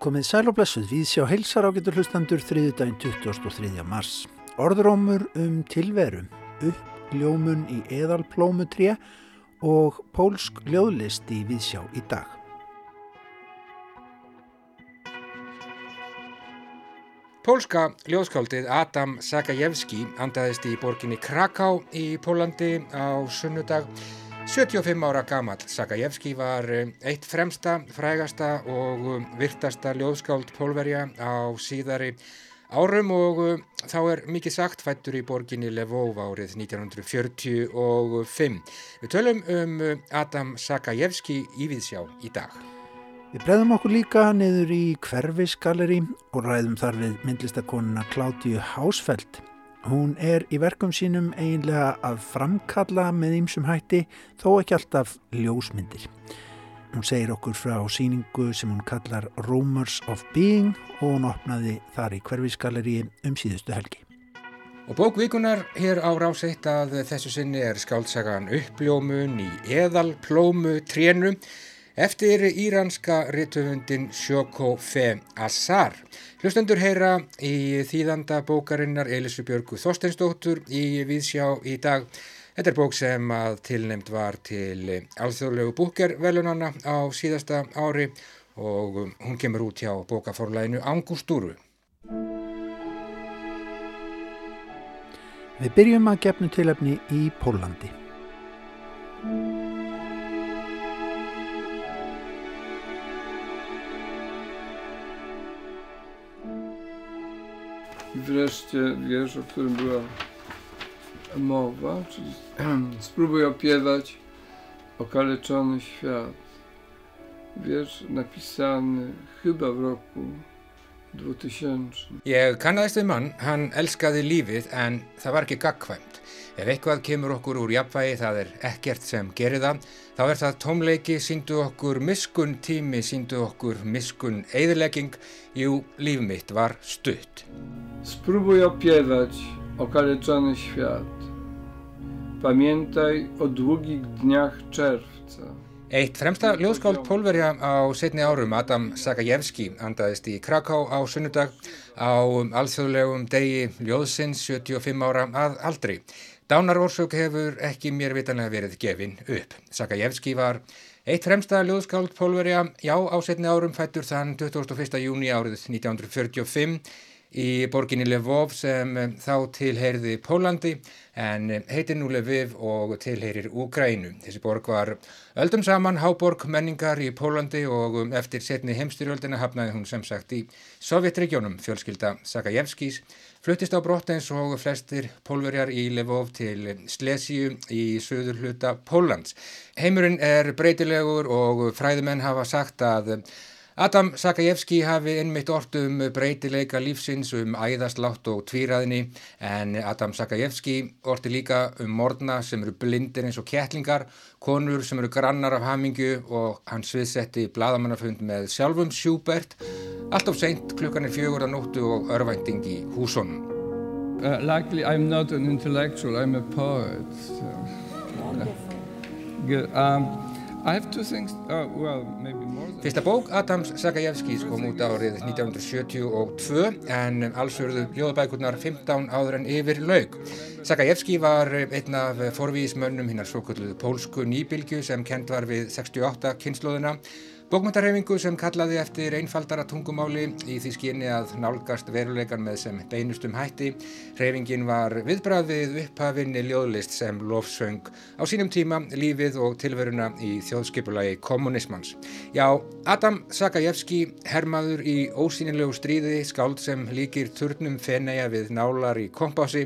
Komið sæl og blessuð við sjá heilsar ágættur hlustandur þriði daginn 23. mars. Orðrómur um tilveru, uppljómun í eðalplómutré og pólsk ljóðlist í viðsjá í dag. Pólska ljóðskáldið Adam Sakajewski andaðist í borginni Kraká í Pólandi á sunnudag 75 ára gammal Sakajevski var eh, eitt fremsta, frægasta og um, virtasta ljóðskáld pólverja á síðari árum og um, þá er mikið sagt fættur í borginni Lvov árið 1945. Við tölum um Adam Sakajevski í Víðsjá í dag. Við breyðum okkur líka niður í Hverfisgalleri og ræðum þar við myndlistakonuna Kláttíu Hásfeld. Hún er í verkum sínum eiginlega að framkalla með ýmsum hætti þó ekki alltaf ljósmyndir. Hún segir okkur frá síningu sem hún kallar Rumors of Being og hún opnaði þar í hverfisgalleri um síðustu helgi. Og bókvíkunar hér á ráseitt að þessu sinni er skáltsagan uppljómun í eðalplómu trénu eftir íranska rittuhundin Shoko Fe Azar. Hlustendur heyra í þýðanda bókarinnar Elisu Björgu Þorsteinsdóttur í Víðsjá í dag. Þetta er bók sem að tilnæmt var til alþjóðlegu búkervelunanna á síðasta ári og hún kemur út hjá bókaforlæginu Angustúru. Við byrjum að gefnu tilöfni í Pólandi. I wreszcie wiersz, o którym była mowa, czyli spróbuj opiewać okaleczony świat. Wiersz napisany chyba w roku 2000. Ég kannaðist við mann, hann elskaði lífið en það var ekki gagkvæmt. Ef eitthvað kemur okkur úr jafnvægi það er ekkert sem gerir það, þá er það tómleiki, síndu okkur miskun tími, síndu okkur miskun eðilegging, jú, líf mitt var stutt. Spróbuj opiewać okaleczony świat. Pamiętaj o długich dniach czerwca. Eitt fremsta ljóðskáld pólverja á setni árum, Adam Sakajewski, andaðist í Kraká á sunnudag á alþjóðlegum degi ljóðsins 75 ára að aldri. Dánarórsök hefur ekki mér vitanlega verið gefin upp. Sakajewski var eitt fremsta ljóðskáld pólverja, já á setni árum fættur þann 21. júni árið 1945 í borginni Lvov sem þá tilheyrði Pólandi en eh, heitir nú Lviv og tilheyrir Úgrænu. Þessi borg var öldum saman háborg menningar í Pólandi og um, eftir setni heimstyrjöldina hafnaði hún sem sagt í Sovjetregjónum fjölskylda Sakajevskis fluttist á brott eins og flestir pólverjar í Lvov til Slesíu í söður hluta Póllands. Heimurinn er breytilegur og fræðumenn hafa sagt að Adam Sakajevski hafi innmitt orð um breytileika lífsins um æðaslátt og tvíraðinni en Adam Sakajevski orði líka um morna sem eru blindir eins og kettlingar, konur sem eru grannar af hamingu og hann sviðsetti bladamannafund með sjálfum Schubert, allt of seint klukkan er fjögur að nóttu og örvænting í húsunum. Uh, likely I'm not an intellectual, I'm a poet. So. Uh, um, Uh, Fyrsta bók Adams Sakajevskis kom út árið 1972 en alls verðu ljóðabækurnar 15 áður en yfir laug. Sakajevski var einn af forvísmönnum hinnar svo kalluðu pólsku nýbilgju sem kent var við 68 kynnslóðina Bókmyndarhefingu sem kallaði eftir einfaldara tungumáli í því skynni að nálgast veruleikan með sem beinustum hætti. Hreyfingin var viðbræðið upphafinni ljóðlist sem lofsöng á sínum tíma lífið og tilveruna í þjóðskipulagi kommunismans. Já, Adam Sakajevski, hermaður í ósýnilegu stríði, skáld sem líkir turnum feneiga við nálar í kompási,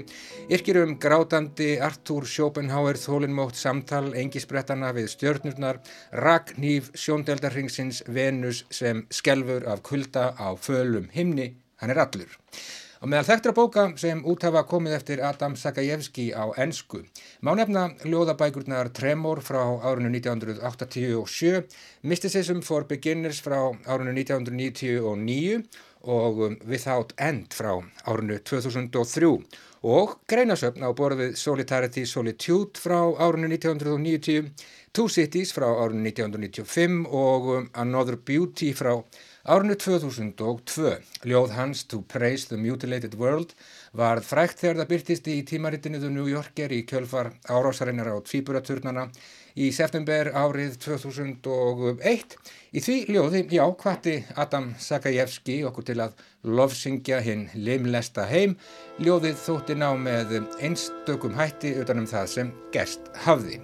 yrkir um grátandi Artur Schopenhauer þólinnmótt samtal engisbrettana við stjörnurnar, rak nýf sjóndeldarhings dagsins Venus sem skelfur af kulda á fölum himni, hann er allur. Og meðal þekktra bóka sem út hafa komið eftir Adam Sakajevski á ennsku má nefna ljóðabækurnar Tremor frá árinu 1987, Mysticism for Beginners frá árinu 1999 og um, Without End frá árinu 2003 og greinasöfn á borðið Solidarity Solitude frá árinu 1990, Two Cities frá árinu 1995 og um, Another Beauty frá árinu 2002. Ljóð hans To Praise the Mutilated World var frækt þegar það byrtist í tímaritinu The New Yorker í kjölfar árásarinnar á tvíburaturnana í september árið 2001. Í því ljóði, já, hvati Adam Sakajevski okkur til að lofsyngja hinn limlesta heim. Ljóðið þótti ná með einstökum hætti utanum það sem gerst hafði.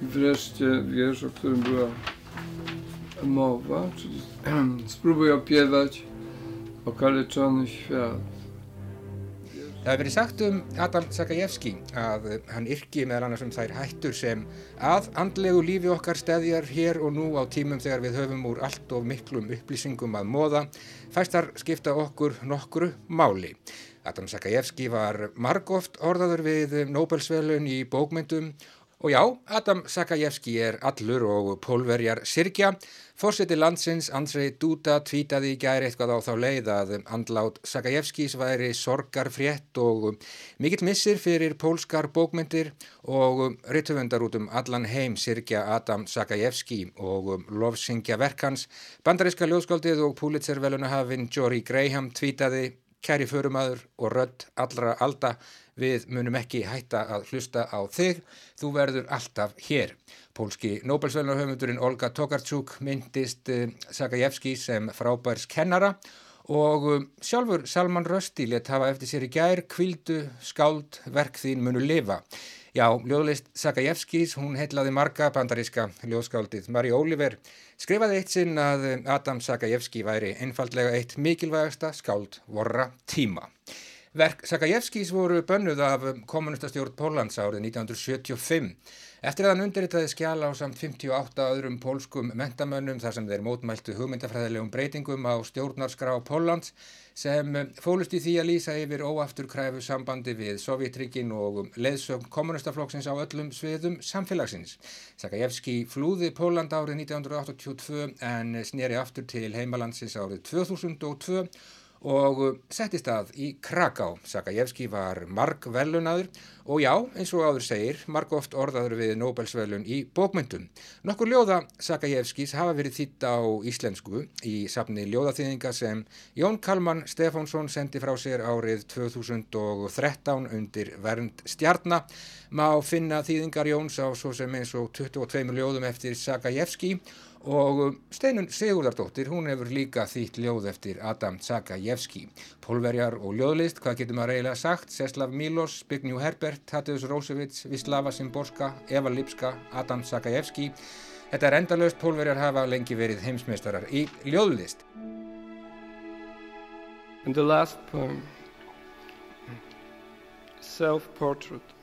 Wreszcie wiersz, o którym była mowa, czyli spróbuj opiewać okaleczony świat. Það hefur verið sagt um Adam Sakajevski að hann yrki meðal annars um þær hættur sem að andlegu lífi okkar stæðjar hér og nú á tímum þegar við höfum úr allt of miklum upplýsingum að móða, fæstar skipta okkur nokkru máli. Adam Sakajevski var margóft orðaður við Nobelsvelun í bókmyndum Og já, Adam Sakajevski er allur og pólverjar sirkja. Fórseti landsins Andrei Duda tvítaði í gæri eitthvað á þá leið að andlát Sakajevskis væri sorgar frétt og mikill missir fyrir pólskar bókmyndir og rittvöndar út um allan heim sirkja Adam Sakajevski og lofsingja verkans. Bandaríska ljóðskáldið og púlitservelunahafinn Jory Graham tvítaði kæri förumadur og rödd allra alda Við munum ekki hætta að hlusta á þig, þú verður alltaf hér. Pólski Nobelsvöldarhöfundurinn Olga Tokarczuk myndist uh, Sakajevski sem frábærs kennara og uh, sjálfur Salman Rushdie let hafa eftir sér í gær kvildu skáld verk þín munu lifa. Já, ljóðlist Sakajevskis, hún heitlaði marga bandaríska ljóðskáldið. Mari Oliver skrifaði eitt sinn að Adam Sakajevski væri einfallega eitt mikilvægasta skáld vorra tíma. Verk Sakajevskis voru bönnuð af kommunistastjórn Pólans árið 1975. Eftir að hann undirritaði skjala á samt 58 öðrum pólskum mentamönnum þar sem þeir mótmæltu hugmyndafræðilegum breytingum á stjórnarskrá Pólans sem fólust í því að lýsa yfir óaftur kræfu sambandi við Sovjetrikkin og leðsögn kommunistaflokksins á öllum sviðum samfélagsins. Sakajevski flúði Póland árið 1982 en sneri aftur til heimalandsins árið 2002 og uh, settist að í Kraká. Sakajevski var marg velunadur og já, eins og áður segir, marg oft orðaður við Nobelsvelun í bókmyndum. Nokkur ljóða Sakajevskis hafa verið þýtt á íslensku í safni ljóðaþýðinga sem Jón Kalman Stefánsson sendi frá sér árið 2013 undir vernd stjarnar. Má finna þýðingar Jóns á svo sem eins og 22 ljóðum eftir Sakajevski og um, Steinun Sigurðardóttir hún hefur líka þýtt ljóð eftir Adam Sakajevski Pólverjar og ljóðlist, hvað getur maður eiginlega sagt? Seslav Milos, Byggnjú Herbert Tadeusz Rósevits, Vislava Simborska Eva Lipska, Adam Sakajevski Þetta er endalöst, Pólverjar hafa lengi verið heimsmeistarar í ljóðlist. And the last poem Self-portrait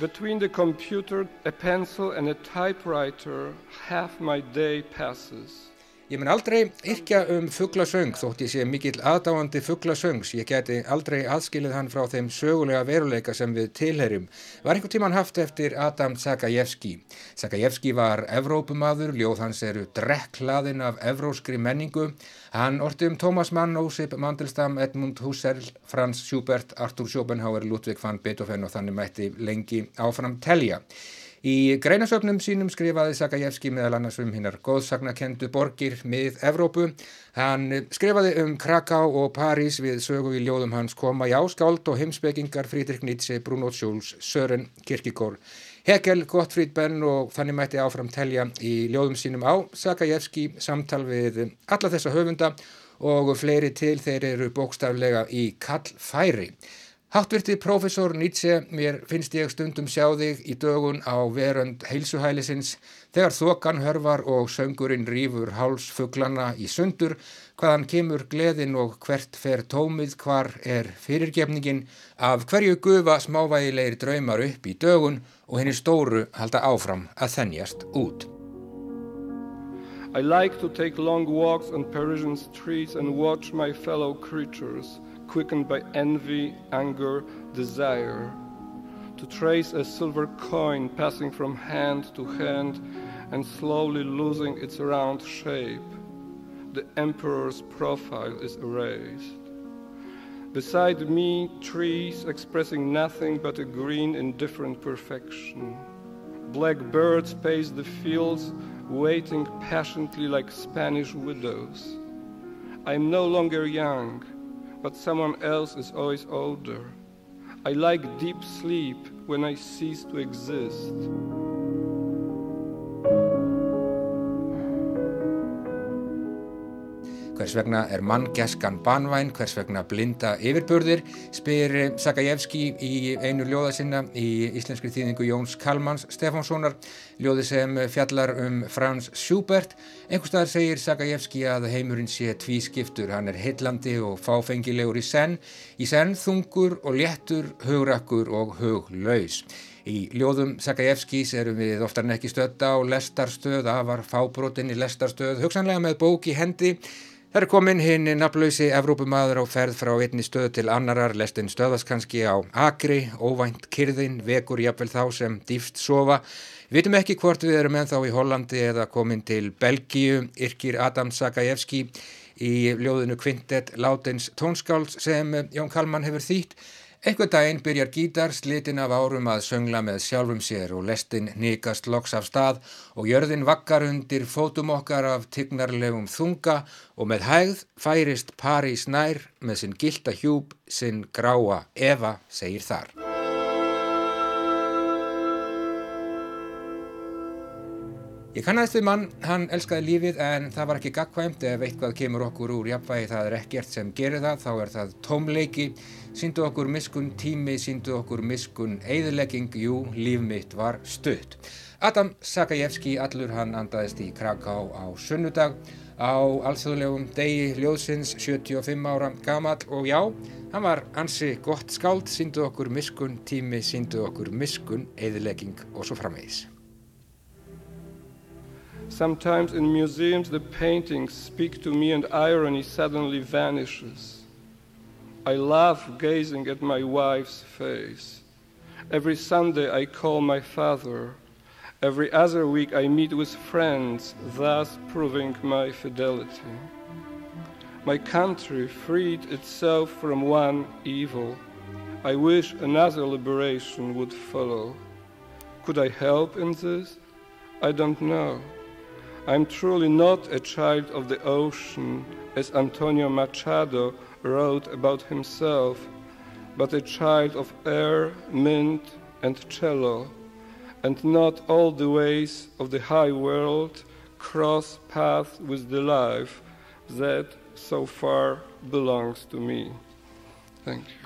Between the computer, a pencil and a typewriter, half my day passes. Ég mun aldrei yrkja um fugglasöng þótt ég sé mikill aðdáandi fugglasöngs. Ég geti aldrei aðskilið hann frá þeim sögulega veruleika sem við tilherjum. Var einhver tíman haft eftir Adam Sakajevski. Sakajevski var evrópumadur, ljóð hans eru drekklaðin af evróskri menningu. Hann orti um Thomas Mann, Ósip Mandelstam, Edmund Husserl, Franz Schubert, Arthur Schopenhauer, Ludwig van Beethoven og þannig mætti lengi áfram telja. Í greinasöfnum sínum skrifaði Sakajevski meðal annars um hinnar góðsagnakendu borgir mið Evrópu. Hann skrifaði um Kraká og París við sögu í ljóðum hans koma í áskáld og heimsbyggingar Friedrich Nietzsche, Bruno Schulz, Sören Kierkegaard, Hegel, Gottfried Benn og þannig mætti áfram telja í ljóðum sínum á Sakajevski samtal við alla þessa höfunda og fleiri til þeir eru bókstaflega í kallfæri. Háttvirti profesor Nietzsche, mér finnst ég stundum sjá þig í dögun á verönd heilsuhælisins. Þegar þokan hörvar og söngurinn rýfur hálsfuglana í sundur, hvaðan kemur gleðin og hvert fer tómið hvar er fyrirgefningin? Af hverju gufa smávægilegir draumar upp í dögun og henni stóru halda áfram að þennjast út. I like to take long walks on Parisian streets and watch my fellow creatures quickened by envy, anger, desire, to trace a silver coin passing from hand to hand and slowly losing its round shape, the emperor's profile is erased. Beside me, trees expressing nothing but a green indifferent perfection. Black birds pace the fields, waiting patiently like Spanish widows. I am no longer young, but someone else is always older. I like deep sleep when I cease to exist. Hvers vegna er mann geskan banvæn, hvers vegna blinda yfirbörðir, spyr Sakajevski í einu ljóða sinna í íslenskri þýðingu Jóns Kalmans Stefánssonar, ljóði sem fjallar um Frans Schubert. Einhverstaðar segir Sakajevski að heimurinn sé tvískiptur, hann er heillandi og fáfengilegur í senn, í senn þungur og léttur, hugrakkur og huglaus. Í ljóðum Sakajevskis erum við oftar en ekki stödd á lestarstöð, afar fábrotin í lestarstöð, hugsanlega með bók í hendi, Það er komin hinn naflausi Evrópumadur á ferð frá einni stöð til annarar, lestin stöðast kannski á Akri, óvænt kyrðin, vekur jafnvel þá sem dýft sofa. Við vitum ekki hvort við erum ennþá í Hollandi eða komin til Belgíu, yrkir Adam Sakajevski í ljóðinu Kvintet Látins tónskáls sem Jón Kalman hefur þýtt. Einhver daginn byrjar gítar slitin af árum að söngla með sjálfum sér og lestin nýkast loks af stað og jörðin vakkar undir fótum okkar af tignarlegum þunga og með hægð færist París nær með sinn gilda hjúp, sinn gráa Eva segir þar. Ég kannast við mann, hann elskaði lífið en það var ekki gagkvæmt ef eitthvað kemur okkur úr jafnvægi það er ekkert sem gerir það, þá er það tómleiki. Sýndu okkur miskun tími, sýndu okkur miskun eðilegging, jú, líf mitt var stutt. Adam Sakajevski, allur hann andaðist í Kraká á sunnudag á alþjóðlegum degi ljóðsins 75 ára gamall. Og já, hann var ansi gott skáld, sýndu okkur miskun tími, sýndu okkur miskun eðilegging og svo framvegis. Sometimes in museums the paintings speak to me and irony suddenly vanishes. I love gazing at my wife's face. Every Sunday I call my father. Every other week I meet with friends, thus proving my fidelity. My country freed itself from one evil. I wish another liberation would follow. Could I help in this? I don't know. I'm truly not a child of the ocean, as Antonio Machado wrote about himself, but a child of air, mint, and cello, and not all the ways of the high world cross paths with the life that so far belongs to me. Thank you.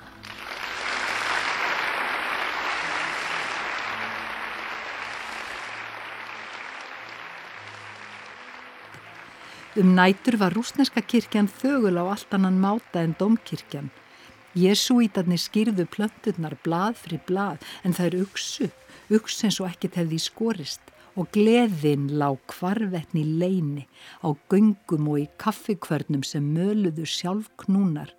Um nætur var rúsneska kirkjan þögul á allt annan máta en domkirkjan. Jésúítarnir skýrðu plönturnar blað fyrir blað en það er uksu, uks eins og ekkert hefði skorist og gleðin lág kvarvetni leini á göngum og í kaffikvörnum sem möluðu sjálf knúnar,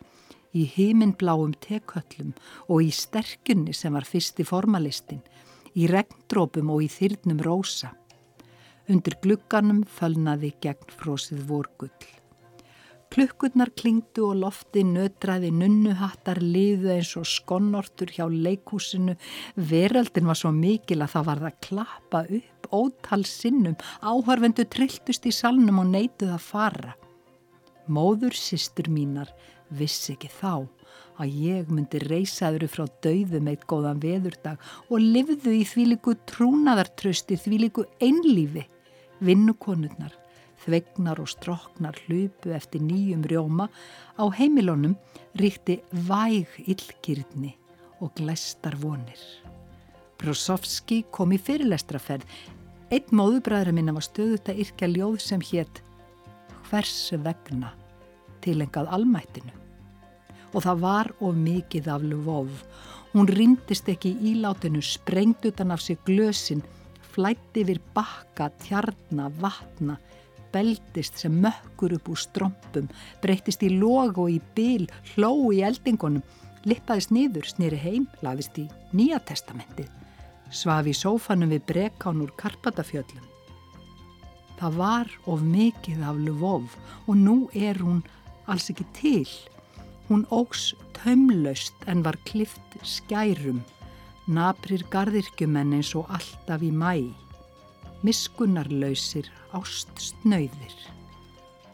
í heiminbláum teköllum og í sterkunni sem var fyrst í formalistin, í regndrópum og í þyrnum rósa. Undir glugganum fölnaði gegn frósið vorgull. Klukkurnar klingdu og lofti nötraði nunnuhattar liðu eins og skonnortur hjá leikúsinu. Veröldin var svo mikil að það var það klappa upp ótal sinnum. Áhörvendu trilltust í salnum og neituð að fara. Móður sýstur mínar vissi ekki þá að ég myndi reysaður frá dauðum eitt góðan veðurdag og livðu í þvíliku trúnaðartrösti, þvíliku einlífi vinnukonurnar, þvegnar og stroknar hlupu eftir nýjum rjóma, á heimilónum ríkti væg illkýrni og glæstar vonir. Brosovski kom í fyrirlestraferð. Eitt móðubræðra minna var stöðut að yrkja ljóð sem hétt Hvers vegna tilengað almættinu. Og það var of mikið af Lvov. Hún rindist ekki í ílátinu, sprengt utan af sig glösin flætti yfir bakka, tjarna, vatna, beldist sem mökkur upp úr strömpum, breytist í log og í bil, hló í eldingunum, lippaðist niður, snýri heim, lagðist í Nýja testamentið, svaf í sófanum við brekán úr Karpatafjöllum. Það var of mikið af Lvov og nú er hún alls ekki til. Hún ógs taumlaust en var klift skærum, naprir gardirkjumenn eins og alltaf í mæ, miskunarlausir ástsnöyðir.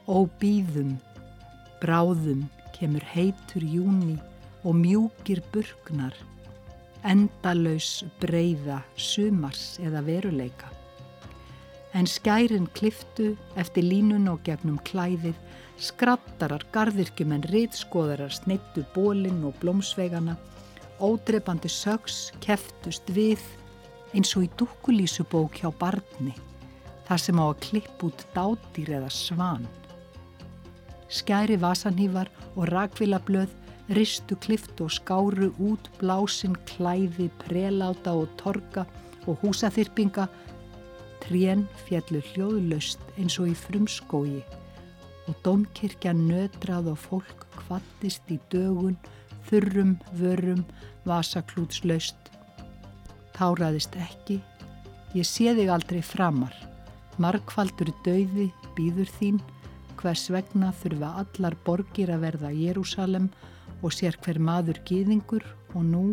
Óbýðum, bráðum kemur heitur júni og mjúkir burknar, endalaus breyða sumars eða veruleika. En skærin kliftu eftir línun og gegnum klæðið, skrattarar, gardirkjumenn, riðskoðarar, sneittu bólinn og blómsvegana, ódrepandi sögs, keftust við eins og í dúkulísubók hjá barni, þar sem á að klipp út dátýr eða svan. Skæri vasanhífar og rakvilablöð ristu klift og skáru út blásinn klæði, preláta og torka og húsaþyrpinga. Trén fjallu hljóðlaust eins og í frumskói og domkirkja nötrað og fólk kvattist í dögun, þurrum, vörum, vasaklútslaust. Táraðist ekki, ég sé þig aldrei framar. Markvaldur döiði býður þín, hvers vegna þurfa allar borgir að verða Jérúsalem og sér hver maður gýðingur og nú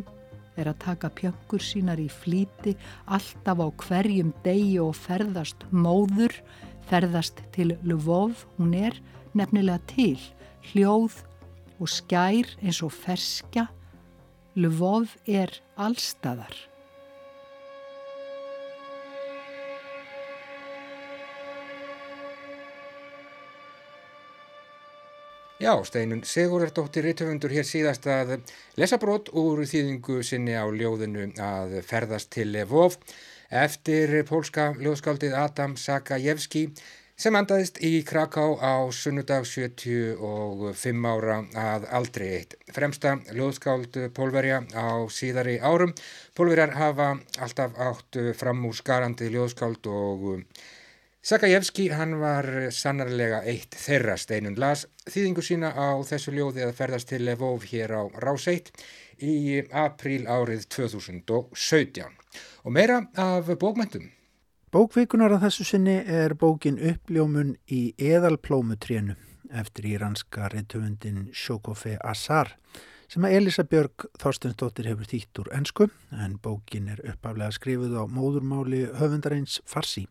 er að taka pjöngur sínar í flíti alltaf á hverjum degi og ferðast móður, ferðast til Lvov, hún er nefnilega til, hljóð og skær eins og ferskja, Lvov er allstaðar. Já, Steinun Sigurðardóttir Rittöfundur hér síðast að lesa brot úr þýðingu sinni á ljóðinu að ferðast til Levov eftir pólska ljóðskáldið Adam Sakajevski sem andaðist í Kraká á sunnudag 75 ára að aldrei eitt. Fremsta ljóðskáld Pólverja á síðari árum. Pólverjar hafa alltaf átt fram úr skarandi ljóðskáld og Sakajevski hann var sannarlega eitt þeirra steinun las þýðingu sína á þessu ljóði að ferðast til Levov hér á Ráseitt í apríl árið 2017 og meira af bókmyndum. Bókvíkunar að þessu sinni er bókin uppljómun í eðalplómutrénu eftir íranska reytöfundin Sjokofe Azar sem að Elisa Björg Þorstensdóttir hefur þýtt úr ennsku en bókin er uppaflega skrifuð á móðurmáli höfundareins Farsi.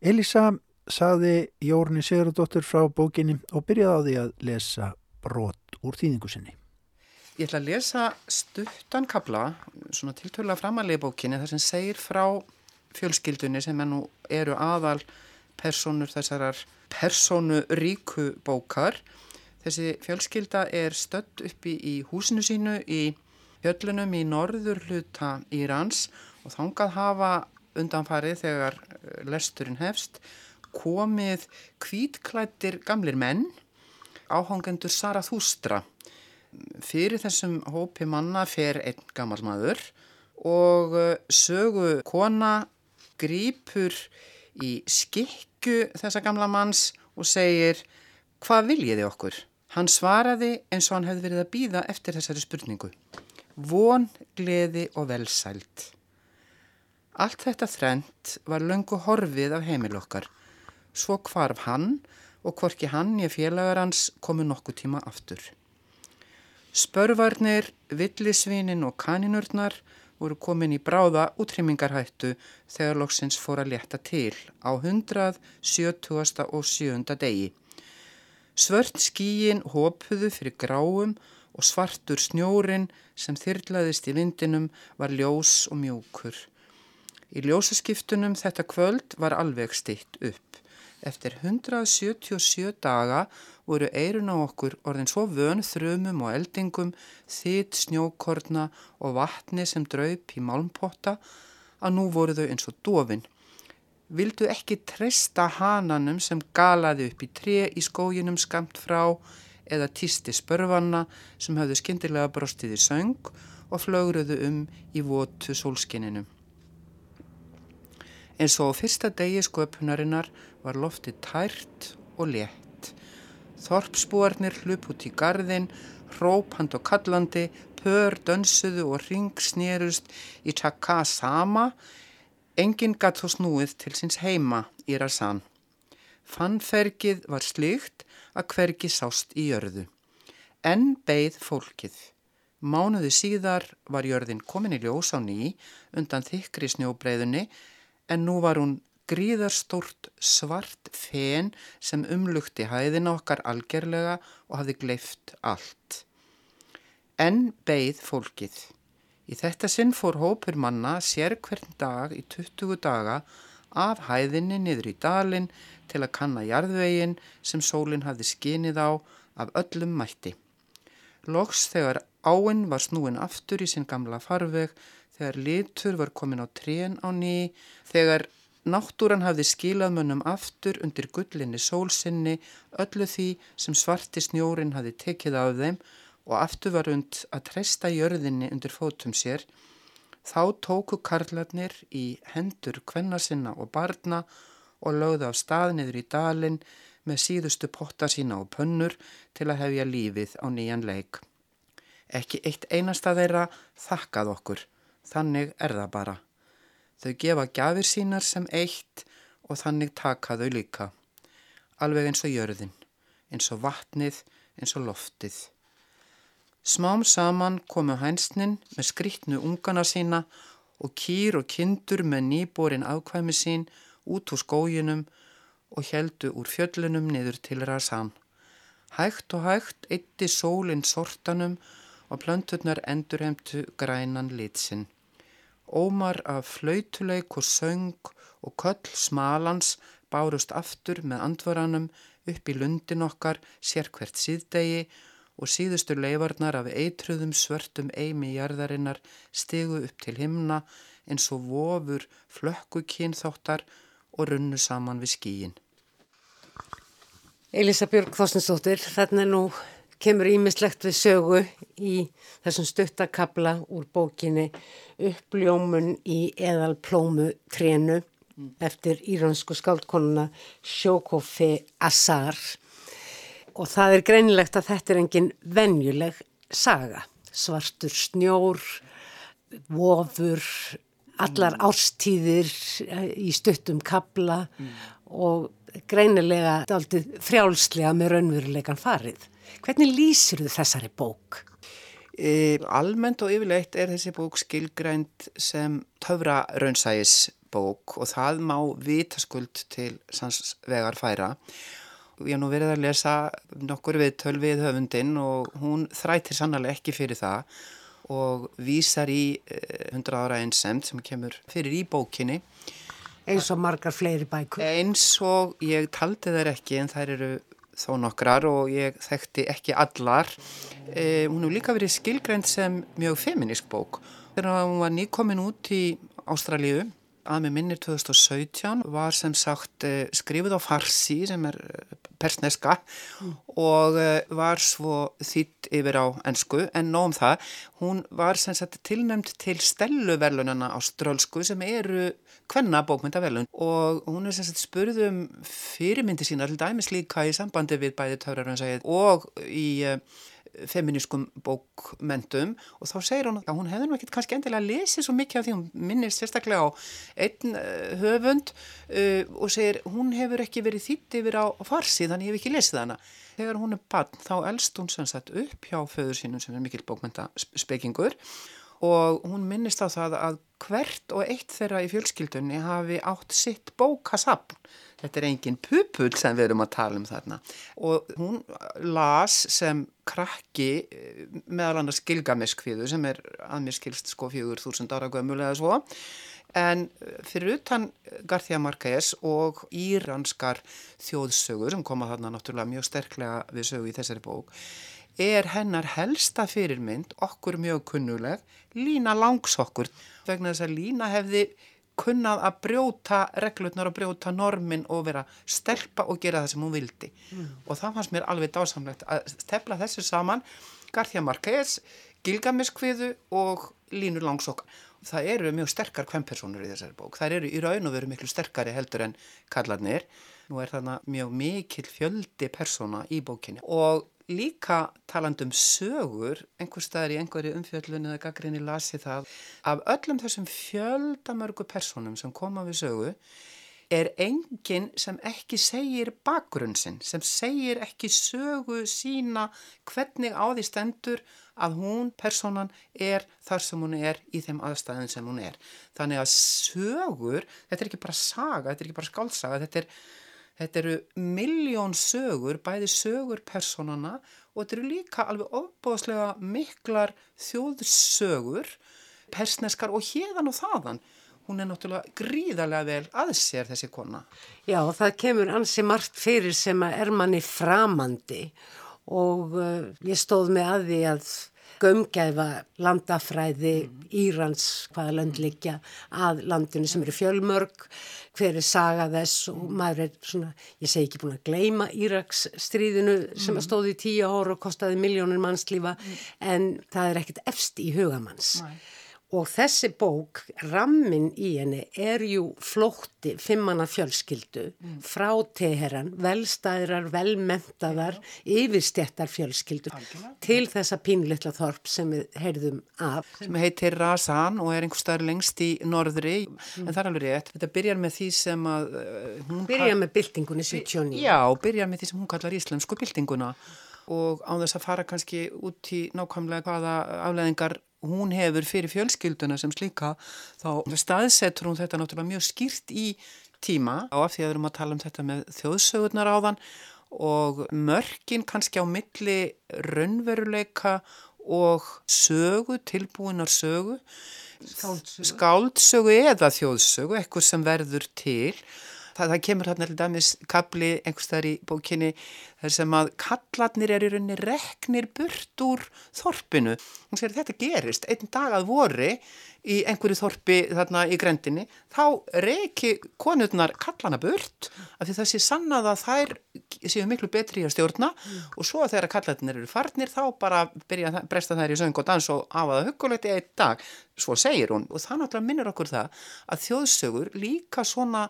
Elisa saði Jórni Sigurðardóttir frá bókinni og byrjaði á því að lesa brot úr þýðingu sinni. Ég ætla að lesa stuttan kabla, svona tiltölulega framalega bókinni þar sem segir frá fjölskyldunni sem er nú eru aðal personur þessarar personu ríku bókar. Þessi fjölskylda er stödd uppi í húsinu sínu í fjöllunum í norður hluta Írans og þángað hafa undanfarið þegar eh, lesturinn hefst komið kvítklættir gamlir menn áhangendur Sarathústra. Fyrir þessum hópi manna fer einn gammal maður og eh, sögu kona grýpur í skikku þessa gamla manns og segir hvað viljiði okkur? Hann svaraði eins og hann hefði verið að býða eftir þessari spurningu. Von, gleði og velsælt. Allt þetta þrent var löngu horfið af heimil okkar. Svo kvarf hann og hvorki hann ég félagar hans komu nokkuð tíma aftur. Spörvarnir, villisvinin og kaninurnar voru komin í bráða útrymmingarhættu þegar loksins fór að leta til á 170. og 7. degi. Svört skíin hópuðu fyrir gráum og svartur snjórin sem þyrlaðist í vindinum var ljós og mjókur. Í ljósaskiptunum þetta kvöld var alveg stitt upp. Eftir 177 daga voru eirun á okkur orðin svo vön þrumum og eldingum, þitt snjókorna og vatni sem draup í málmpotta að nú voru þau eins og dofin. Vildu ekki treysta hananum sem galaði upp í tre í skóginum skamt frá eða týsti spörfanna sem hafðu skindilega brostið í söng og flögruðu um í votu sólskininum. En svo fyrsta degi sköpunarinnar var lofti tært og létt. Þorpsbúarnir hlup út í gardin, hrópand og kallandi, pör, dönsuðu og ring snerust í tjaka sama. Engin gatt þó snúið til síns heima í Rasan. Fannfergið var slikt að hvergi sást í jörðu. En beigð fólkið. Mánuði síðar var jörðin komin í ljós á ný undan þykri snjóbreyðunni en nú var hún gríðarstórt svart fen sem umlugti hæðin okkar algerlega og hafði gleift allt. En beigð fólkið. Í þetta sinn fór hópur manna sér hvern dag í 20 daga af hæðinni niður í dalin til að kanna jarðvegin sem sólinn hafði skinið á af öllum mætti. Loks þegar áinn var snúin aftur í sinn gamla farveg, þegar litur var komin á trén á ný, þegar náttúran hafði skilað mönnum aftur undir gullinni sólsinni, öllu því sem svarti snjórin hafði tekið af þeim og aftur var und að treysta jörðinni undir fótum sér, þá tóku karlarnir í hendur kvennasinna og barna og lögðu af stað niður í dalin með síðustu potta sína og pönnur til að hefja lífið á nýjan leik. Ekki eitt einasta þeirra þakkað okkur, þannig er það bara. Þau gefa gafir sínar sem eitt og þannig taka þau líka. Alveg eins og jörðin, eins og vatnið, eins og loftið. Smám saman komu hænsnin með skrittnu ungana sína og kýr og kindur með nýborin afkvæmi sín út úr skójinum og heldu úr fjöllunum niður til Rasan. Hægt og hægt eitti sólinn sortanum og plönturnar endurhemtu grænan litsinn. Ómar af flautuleik og söng og köll smalans bárust aftur með andvaranum upp í lundin okkar sér hvert síðdegi og síðustu leifarnar af eitruðum svörtum eimi jarðarinnar stigu upp til himna eins og vofur flökkukinn þáttar og runnu saman við skíin. Elisa Björg Þossensdóttir, þarna nú kemur ímislegt við sögu í þessum stuttakabla úr bókinni Uppljómun í eðalplómu trénu mm. eftir íransku skáldkonuna Sjókofi Assar og það er greinilegt að þetta er engin venjuleg saga. Svartur snjór, vofur, allar mm. ástíðir eh, í stuttum kabla mm. og greinilega frjálslega með raunveruleikan farið. Hvernig lýsir þú þessari bók? E, almennt og yfirleitt er þessi bók skilgrænt sem töfra raunsægisbók og það má vitaskuld til sannsvegar færa. Ég hef nú verið að lesa nokkur við tölvið höfundin og hún þrætir sannlega ekki fyrir það og vísar í 100 e, ára einsemt sem kemur fyrir í bókinni eins og margar fleiri bækur eins og ég taldi þær ekki en þær eru þó nokkrar og ég þekkti ekki allar. E, hún hefur líka verið skilgrænt sem mjög feminísk bók. Þegar hún var nýkomin út í Ástralíu að með minnir 2017 var sem sagt eh, skrifið á farsi sem er eh, persneska mm. og eh, var svo þýtt yfir á ennsku en nógum það, hún var sem sagt tilnæmt til stelluverlunana á strölsku sem eru hvenna bókmyndaverlun og hún er sem sagt spurðum fyrirmyndi sína til dæmis líka í sambandi við bæði Taurarönsæð og í feminískum bókmentum og þá segir hún að hún hefði nú ekkert kannski endilega lesið svo mikið af því hún minnist sérstaklega á einn uh, höfund uh, og segir hún hefur ekki verið þýtt yfir á farsi þannig ég hef ekki lesið hana. Þegar hún er bann þá elst hún sem sagt upp hjá föður sínum sem er mikil bókmentaspekingur og hún minnist á það að hvert og eitt þeirra í fjölskyldunni hafi átt sitt bókasapn. Þetta er engin pupul sem við erum að tala um þarna. Og hún las sem krakki eh, meðal annars Gilgamesh-kviðu sem er að mér skilst sko fjögur þúsund ára gömulega svo. En eh, fyrir utan Garthia Marquez og íranskar þjóðsögur sem koma þarna náttúrulega mjög sterklega við sögu í þessari bók er hennar helsta fyrirmynd okkur mjög kunnuleg Lína Langsokkur. Vegna þess að Lína hefði kunnað að brjóta reglutnar og brjóta normin og vera stelpa og gera það sem hún vildi. Mm. og það fannst mér alveg dásamlegt að stefla þessu saman Garthia Marquez, Gilgamesh-kviðu og Línu Langsokk. Það eru mjög sterkar kvempersonur í þessari bók. Það eru í raun og veru miklu sterkari heldur en kallarnir nú er þarna mjög mikil fjöldi persona í bókinni. Og líka talandum sögur, einhver staðar í einhverju umfjöllun eða gaggrinni lasi það, af öllum þessum fjöldamörgu personum sem koma við sögu er enginn sem ekki segir bakgrunnsinn, sem segir ekki sögu sína hvernig á því stendur að hún, personan, er þar sem hún er í þeim aðstæðin sem hún er. Þannig að sögur, þetta er ekki bara saga, þetta er ekki bara skálsaga, þetta, er, þetta eru miljón sögur, bæði sögur personana og þetta eru líka alveg ofbóðslega miklar þjóðsögur, persneskar og hérðan og þaðan hún er náttúrulega gríðarlega vel að sér þessi kona. Já, það kemur ansi margt fyrir sem að er manni framandi og uh, ég stóð með að því að gömgæfa landafræði Írans hvaða lönd liggja að landinu sem eru fjölmörg hver er saga þess og maður er svona, ég segi ekki búin að gleima Íraks stríðinu sem að stóði í tíu ára og kostaði miljónir mannslífa en það er ekkert efst í hugamanns. Nei. Og þessi bók, rammin í henni, er jú flótti fimmanna fjölskyldu mm. frá teheran, velstæðrar, velmentaðar, yfirstjættar fjölskyldu Algjörlega. til þessa pínlitla þorp sem við heyrðum af. Sem heitir Razan og er einhver staður lengst í norðri, mm. en það er alveg rétt. Þetta byrjar með því sem að... Uh, byrjar með byltingunni 79. Já, byrjar með því sem hún kallar íslensku byltinguna og á þess að fara kannski út í nákvæmlega hvaða afleðingar hún hefur fyrir fjölskylduna sem slíka þá staðsetur hún þetta náttúrulega mjög skýrt í tíma. Og af því að við erum að tala um þetta með þjóðsögurnar áðan og mörgin kannski á milli raunveruleika og sögu, tilbúinar sögu. Skáldsögu, skáldsögu eða þjóðsögu, eitthvað sem verður til það, það kemur hérna til dæmis kapli einhverstaðar í bókinni þar sem að kallatnir er í rauninni reknir burt úr þorpinu. Hún segir þetta gerist einn dag að vori í einhverju þorpi þarna í grendinni þá reyki konurnar kallana burt af því það sé sannað að þær séu miklu betri í að stjórna mm. og svo þegar kallatnir eru farnir þá bara byrja að bresta þær í söng og dans og hafa það hugulegt í einn dag svo segir hún og það náttúrulega minnir okkur það að þjóðsögur líka svona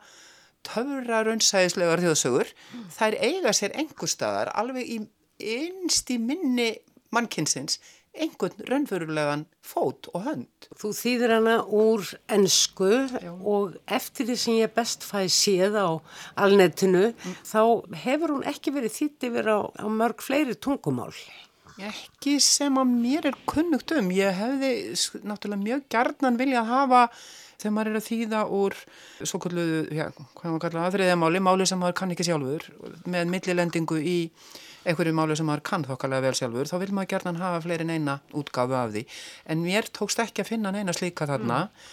töfra raunsæðislegar þjóðsögur mm. þær eiga sér engur staðar alveg í einst í minni mannkinsins einhvern raunverulegan fót og hönd. Þú þýðir hana úr ennsku Já. og eftir því sem ég best fæði séð á alnetinu mm. þá hefur hún ekki verið þýtt yfir á, á mörg fleiri tungumál. Ekki sem að mér er kunnugt um. Ég hefði náttúrulega mjög gerðnan viljað hafa þegar maður er að þýða úr svo kalluðu, já, hvað maður kalla aðriðja máli, máli sem maður kann ekki sjálfur með millilendingu í einhverju máli sem maður kann þokkalega vel sjálfur þá vil maður gerðan hafa fleirin eina útgafu af því en mér tókst ekki að finna neina slíka þarna mm.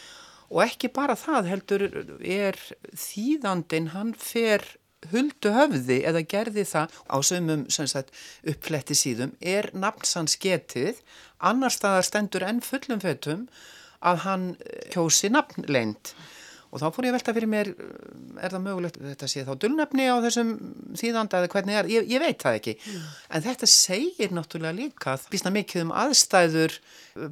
og ekki bara það heldur er þýðandin hann fer huldu höfði eða gerði það á sömum uppfletti síðum er nafnsans getið annar staðar stendur enn fullum fötum að hann eh, kjósi nafnleint og þá fór ég að velta fyrir mér er það mögulegt, þetta sé þá dullnefni á þessum þýðanda eða hvernig er ég, ég veit það ekki, mm. en þetta segir náttúrulega líka, býstna mikið um aðstæður,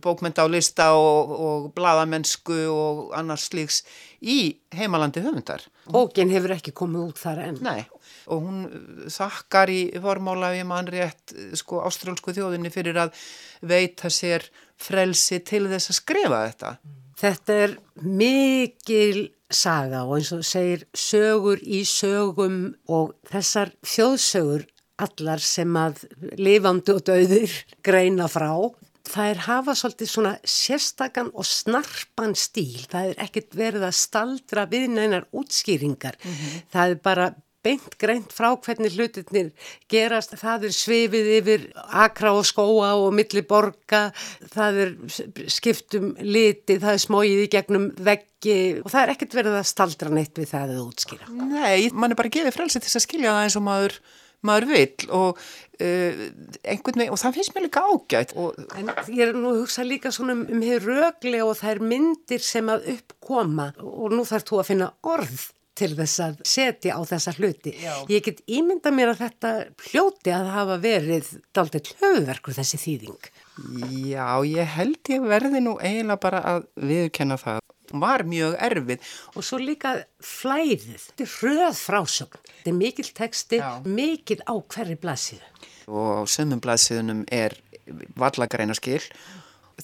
bókmynda á lista og, og bladamennsku og annars slíks í heimalandi höfundar. Bókin hefur ekki komið út þar enn. Nei, og hún þakkar í formála við mann rétt sko ástrálsku þjóðinni fyrir að veita sér frelsi til þess að skrifa þetta. Þetta er mikil saga og eins og segir sögur í sögum og þessar þjóðsögur allar sem að lifandi og döður greina frá. Það er hafa svolítið svona sérstakann og snarpan stíl. Það er ekkert verið að staldra við neinar útskýringar. Mm -hmm. Það er bara beint greint frá hvernig hlutinir gerast. Það er svifið yfir akra og skóa og milli borga, það er skiptum liti, það er smóið í gegnum veggi og það er ekkert verið að staldra neitt við það eða útskýra. Nei, mann er bara gefið frelsi til að skilja það eins og maður maður vill og uh, einhvern veginn, og það finnst mér líka ágætt og, En ég er nú að hugsa líka svona um, um hér röglega og það er myndir sem að uppkoma og nú þarf þú að finna orð til þess að setja á þessa hluti. Já. Ég get ímynda mér að þetta hljóti að hafa verið daldið hlöðverkur þessi þýðing. Já, ég held ég verði nú eiginlega bara að viðkenna það. Var mjög erfið. Og svo líka flæðið. Þetta er hröð frásögn. Þetta er mikil teksti, Já. mikil á hverju blaðsíðu. Og á sömum blaðsíðunum er vallagreina skil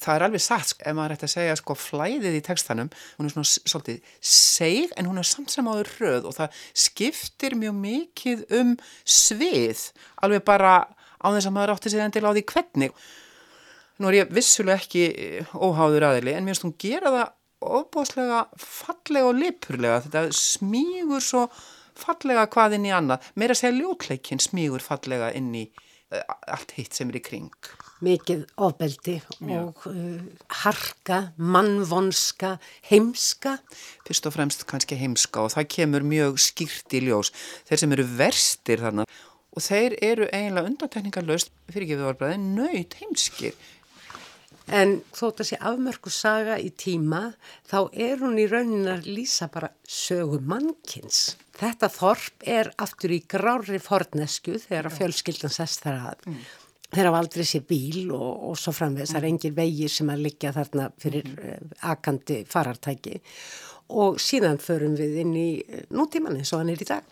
það er alveg satt, ef maður ætti að segja sko flæðið í textanum, hún er svona svolítið seg en hún er samt sem áður röð og það skiptir mjög mikið um svið, alveg bara á þess að maður átti sig endil á því hvernig. Nú er ég vissulega ekki eh, óháður aðili en mér finnst hún gera það ofbóðslega fallega og lipurlega, þetta smígur svo fallega hvað inn í annað, meira að segja ljótleikin smígur fallega inn í uh, allt hitt sem er í kring mikið ofbeldi Já. og uh, harka, mannvonska, heimska. Fyrst og fremst kannski heimska og það kemur mjög skýrt í ljós. Þeir sem eru verstir þarna og þeir eru eiginlega undantekningarlaust fyrir ekki við orðbræði nöyt heimskir. En þótt að sé afmörku saga í tíma þá er hún í raunin að lýsa bara sögu mannkins. Þetta þorp er aftur í grári fornesku þegar að fjölskyldan sest þar að. Mm þeir hafa aldrei sé bíl og, og svo framvegs, það er engin vegir sem að liggja þarna fyrir mm. akandi farartæki. Og síðan förum við inn í eh, nútímanni svo hann er í dag.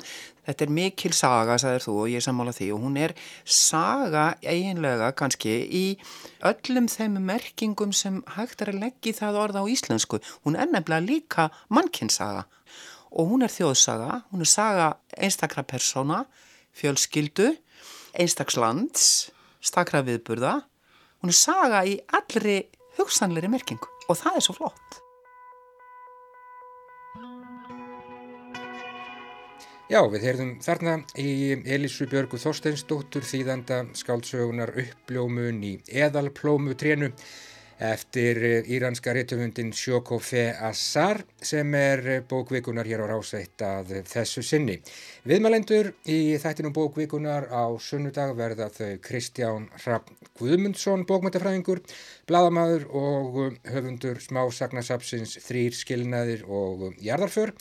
Þetta er mikil saga, sagðir þú og ég sammála því. Og hún er saga eiginlega kannski í öllum þeim merkingum sem hægt er að leggja í það orða á íslensku. Hún er nefnilega líka mannkinnsaga og hún er þjóðsaga, hún er saga einstakra persóna, fjölskyldu, einstakslands stakra viðburða. Hún er saga í allri hugsanleiri merkingu og það er svo flott. Já, við heyrðum þarna í Elísu Björgu Þorsteinsdóttur þýðanda skáldsögunar uppljómun í eðalplómu trénu eftir eh, íranska réttöfundin Sjókofe Assar sem er eh, bókvikunar hér á rásveitt að þessu sinni. Viðmælendur í þættinum bókvikunar á sunnudag verða þau Kristján Rapp Guðmundsson, bókmæntafræðingur, bladamadur og eh, höfundur smásagnasapsins Þrýr skilnaðir og jarðarför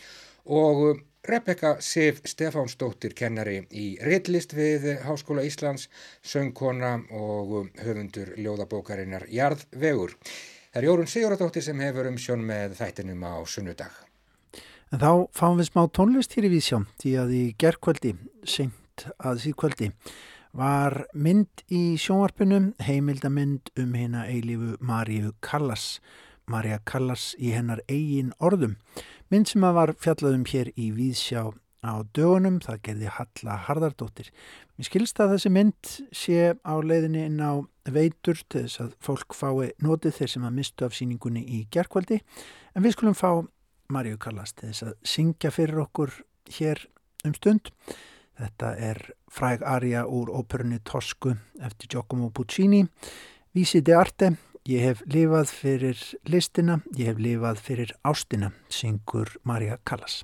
og Rebecca Sif Stefánsdóttir kennari í Rittlist við Háskóla Íslands, söngkona og höfundur ljóðabókarinnar Jarðvegur. Það er Jórun Siguradóttir sem hefur um sjón með þættinum á sunnudag. En þá fáum við smá tónlist hér í Vísjón því að í gerðkvöldi, seint að síðkvöldi, var mynd í sjónvarpunum heimildamind um hérna eilífu Maríu Callas. Marja Callas í hennar eigin orðum. Mynd sem að var fjallaðum hér í Víðsjá á dögunum, það gerði Halla Harðardóttir. Mér skilst að þessi mynd sé á leiðinni inn á veitur til þess að fólk fái notið þeir sem að mistu af síningunni í gerðkvældi en við skulum fá Marju Kallast til þess að syngja fyrir okkur hér um stund. Þetta er fræg arja úr óperunni Tosku eftir Giacomo Puccini, Vísi de Arte Ég hef lifað fyrir listina, ég hef lifað fyrir ástina, syngur Marja Callas.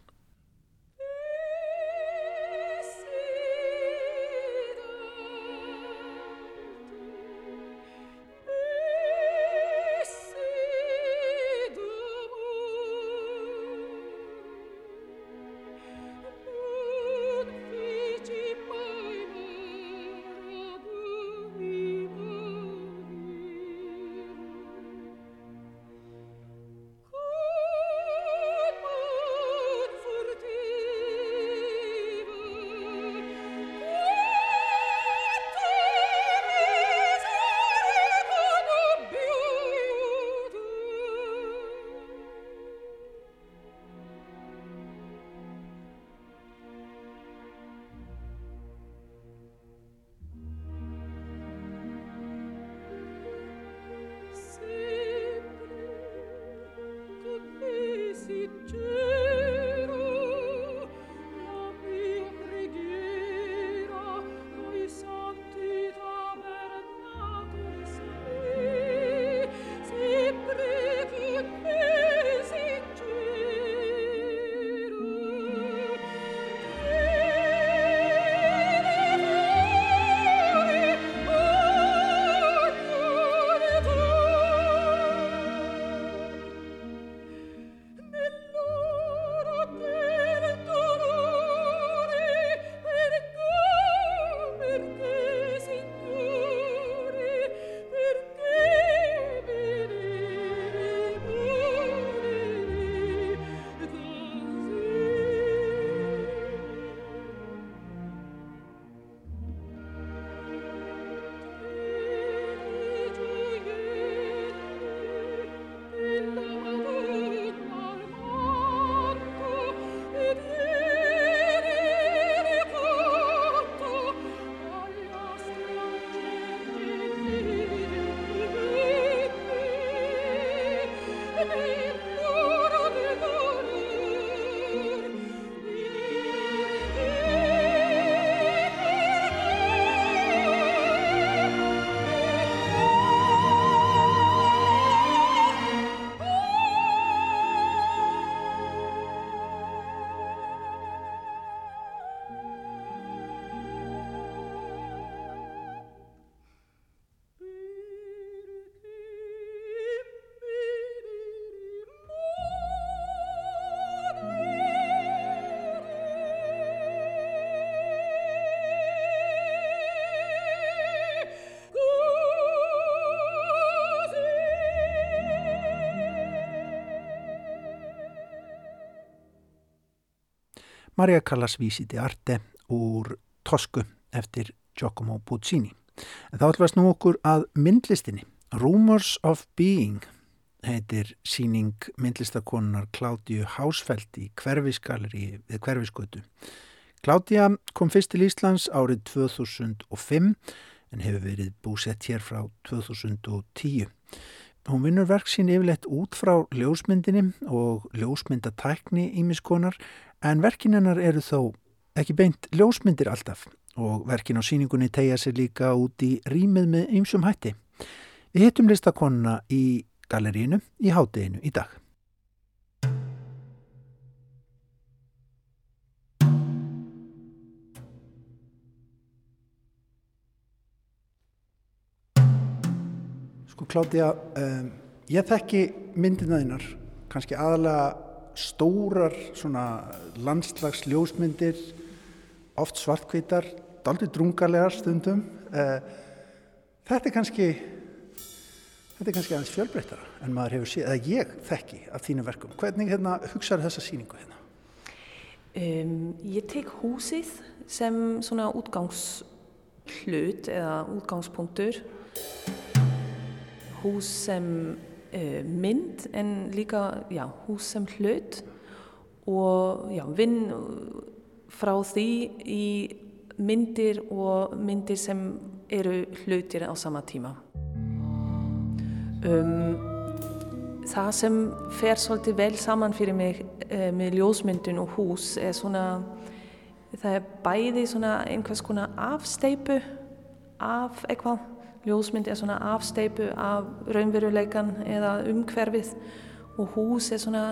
Maria Callas Visiti Arte úr Tosku eftir Giacomo Puccini. En þá ætlum við að snú okkur að myndlistinni. Rumors of Being heitir síning myndlistakonunar Kládíu Hásfeld í hverfisgaleri við hverfisgötu. Kládíu kom fyrst til Íslands árið 2005 en hefur verið búsett hér frá 2010. Hún vinnur verk sín yfirleitt út frá ljósmyndinni og ljósmyndatækni ímiskonar en verkinennar eru þó ekki beint ljósmyndir alltaf og verkin á síningunni tegja sér líka út í rýmið með ymsum hætti. Við hittum listakonuna í galerínu í hátteginu í dag. Sko Klátija, um, ég þekki myndina þínar, kannski aðalega stórar svona landslags ljósmyndir, oft svartkvítar, daldi drungarlegar stundum. Uh, þetta er kannski, þetta er kannski aðeins fjölbreyttara en maður hefur séð, eða ég þekki af þínu verkum. Hvernig hérna, hugsaður þessa síningu hérna? Um, ég tek húsið sem svona útgangshlut eða útgangspunktur hús sem mynd en líka já, hús sem hlut og já, vinn frá því í myndir og myndir sem eru hlutir á sama tíma. Um, það sem fer svolítið vel saman fyrir mig uh, með ljósmyndun og hús er svona, það er bæði svona einhvers konar afsteipu af eitthvað. Ljósmynd er svona afsteipu af raunveruleikan eða umhverfið og hús er svona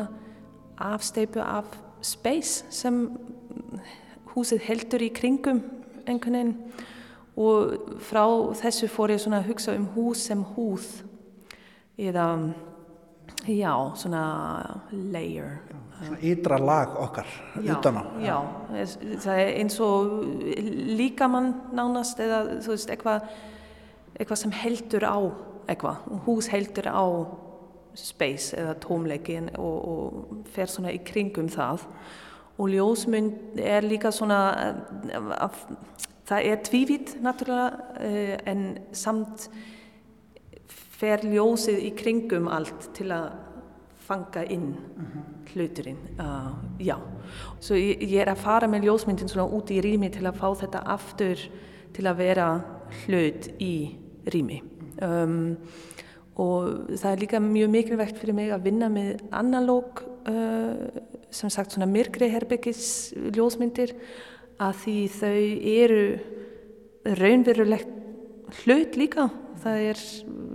afsteipu af space sem húsið heldur í kringum einhvern veginn. Og frá þessu fór ég svona að hugsa um hús sem húð eða já, svona layer. Svona ytra lag okkar utan á. já, það er eins og líkamann nánast eða þú veist eitthvað eitthvað sem heldur á eitthvað, hús heldur á space eða tómleikin og, og fer svona í kringum það. Og ljósmynd er líka svona að, það er tvívitt náttúrulega en samt fer ljósið í kringum allt til að fanga inn hluturinn uh, já, svo ég, ég er að fara með ljósmyndin svona út í rými til að fá þetta aftur til að vera hlut í rými. Um, og það er líka mjög mikilvægt fyrir mig að vinna með analóg uh, sem sagt svona myrkri herbyggis ljósmyndir að því þau eru raunverulegt hlut líka. Það er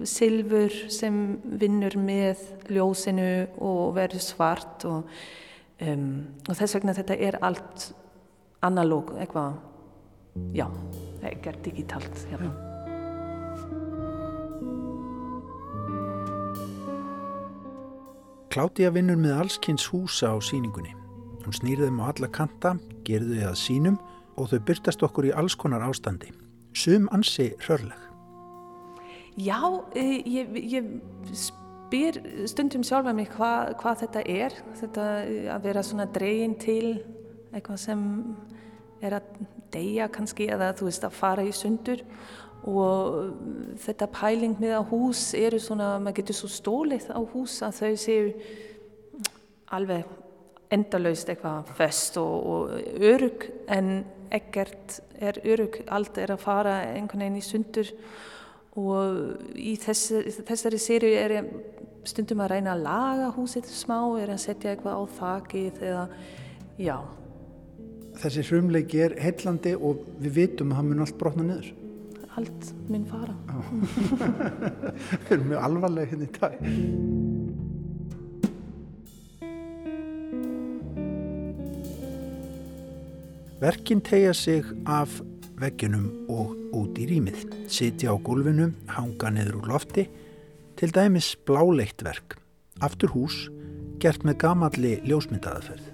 silfur sem vinnur með ljósinu og verður svart og, um, og þess vegna þetta er allt analóg eitthvað. Já, ekkert digitalt hérna. Klátía vinnur með allskynns húsa á síningunni. Hún snýrði þeim á alla kanta, gerði þau að sínum og þau byrtast okkur í alls konar ástandi. Sum ansi rörleg. Já, ég, ég spyr stundum sjálfa mig hva, hvað þetta er. Þetta að vera svona dregin til eitthvað sem er að deyja kannski eða þú veist að fara í sundur og þetta pæling með að hús eru svona, maður getur svo stólið á hús að þau séu alveg endalaust eitthvað fest og, og örug en ekkert er örug, allt er að fara einhvern veginn í sundur og í þess, þessari séri er ég stundum að reyna að laga húsið smá, er að setja eitthvað á þakið eða, já. Þessi hrumleiki er heillandi og við vitum að hann mun allt brotna niður. Allt mun fara. Við erum mjög alvarlega hérna í dag. Verkin tegja sig af vegginum og út í rýmið, sitja á gólfinu, hanga neður úr lofti, til dæmis bláleitt verk, aftur hús, gert með gamalli ljósmyndaðaferð.